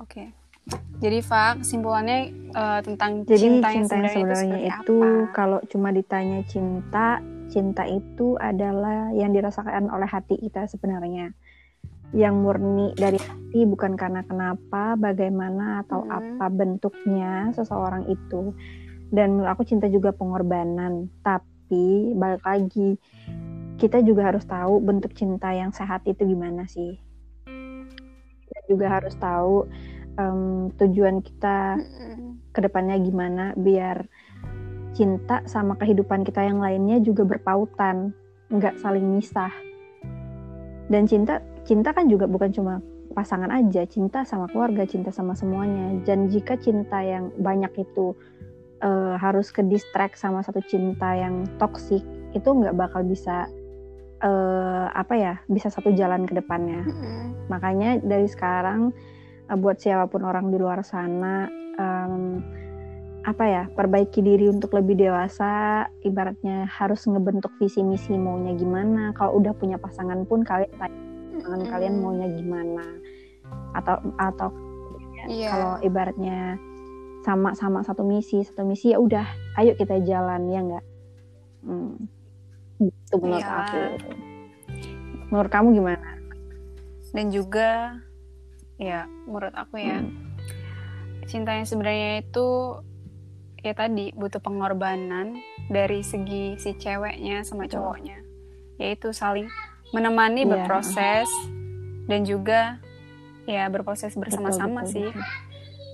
oke okay. jadi Fa kesimpulannya uh, tentang jadi cinta, cinta yang yang sebenarnya itu, itu apa? kalau cuma ditanya cinta cinta itu adalah yang dirasakan oleh hati kita sebenarnya yang murni dari hati bukan karena kenapa bagaimana atau Hmm. apa bentuknya seseorang itu dan menurut aku cinta juga pengorbanan tapi balik lagi kita juga harus tahu bentuk cinta yang sehat itu gimana sih juga harus tahu em, tujuan kita Mm-mm. ke depannya gimana biar cinta sama kehidupan kita yang lainnya juga berpautan nggak saling misah. Dan cinta cinta kan juga bukan cuma pasangan aja cinta sama keluarga cinta sama semuanya. Dan jika cinta yang banyak itu eh, harus ke distract sama satu cinta yang toksik itu nggak bakal bisa eh, apa ya bisa satu jalan ke depannya Mm-mm. Makanya dari sekarang eh, buat siapa pun orang di luar sana em, apa ya perbaiki diri untuk lebih dewasa ibaratnya harus ngebentuk visi misi maunya gimana kalau udah punya pasangan pun kalian tanya pasangan Mm-mm. kalian maunya gimana atau atau Iya. kalau ibaratnya sama-sama satu misi satu misi ya udah ayo kita jalan ya enggak hmm. Itu menurut Iya. aku. Menurut kamu gimana? Dan juga ya menurut aku ya Hmm. cinta yang sebenarnya itu ya tadi butuh pengorbanan dari segi si ceweknya sama cowoknya. Yaitu saling menemani Iya. berproses dan juga ya berproses bersama-sama sih.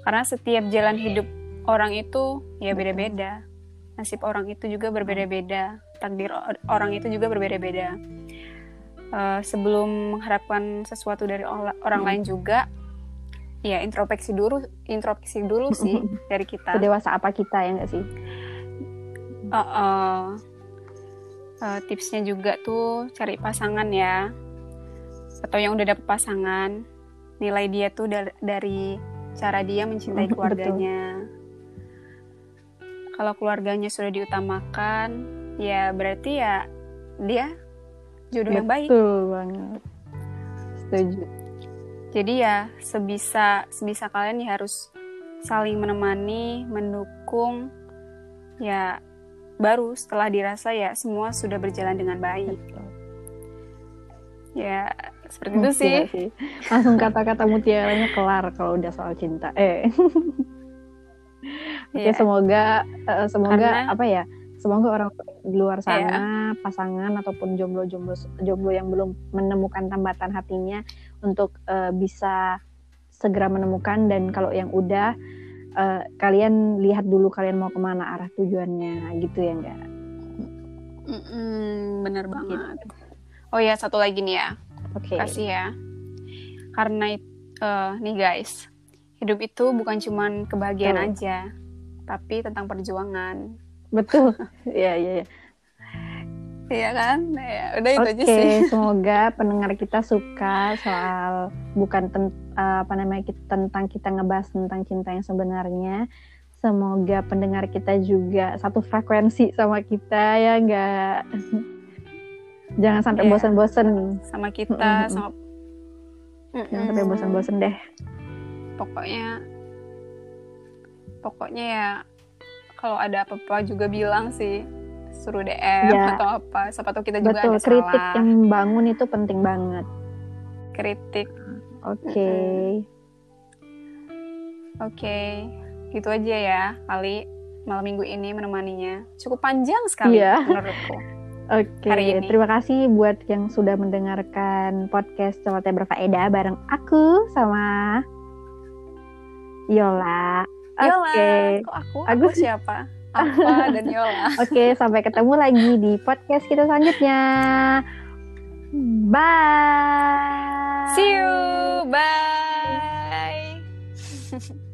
karena setiap jalan hidup orang itu ya beda-beda. Nasib orang itu juga berbeda-beda takdir or- orang itu juga berbeda-beda. Eh, sebelum mengharapkan sesuatu dari orang Hmm. lain juga ya introspeksi dulu introspeksi dulu sih dari kita. Sedewasa apa kita ya enggak sih? Eh, eh, eh, tipsnya juga tuh cari pasangan ya. Atau yang udah dapet pasangan. Nilai dia tuh da- dari cara dia mencintai keluarganya. Kalau keluarganya sudah diutamakan ya berarti ya dia jodoh yang baik Betul banget. Setuju. jadi ya sebisa sebisa kalian ya harus saling menemani mendukung ya baru setelah dirasa ya semua sudah berjalan dengan baik ya seperti itu Oke, sih sih. Langsung kata-kata mutiaranya kelar kalau udah soal cinta. Eh. Oke, Ya. semoga eh, semoga Karena- apa ya? Semoga orang di luar sana, pasangan ataupun jomblo-jomblo jomblo yang belum menemukan tambatan hatinya untuk eh, bisa segera menemukan dan kalau yang udah eh, kalian lihat dulu kalian mau ke mana arah tujuannya gitu ya enggak? Mm-mm, bener banget oh ya satu lagi nih ya Oke. kasih ya karena eh, nih guys hidup itu bukan cuman kebahagiaan Betul. aja tapi tentang perjuangan Betul. Iya, iya, iya. Iya kan ya udah itu Oke, aja sih semoga pendengar kita suka soal bukan ten- eh, apa namanya kita, tentang kita ngebahas tentang cinta yang sebenarnya. Semoga pendengar kita juga satu frekuensi sama kita ya enggak. Jangan sampai Iya. bosan-bosan. sama kita Mm-mm. sama Jangan sampai Mm-mm. bosan-bosan deh. pokoknya pokoknya ya kalau ada apa-apa juga bilang sih suruh DM Ya. atau apa siapa tahu kita juga Betul, ada kritik salah yang membangun itu penting banget. kritik Oke. oke gitu aja ya kali malam minggu ini menemaninya cukup panjang sekali Iya. menurutku Oke, hari ini. terima kasih buat yang sudah mendengarkan podcast Celoteh Berfaedah bareng aku sama Yola. Yola, okay. kok aku? Agus aku siapa? Apa dan Yola. Oke, okay, sampai ketemu lagi di podcast kita selanjutnya. Bye. See you. Bye.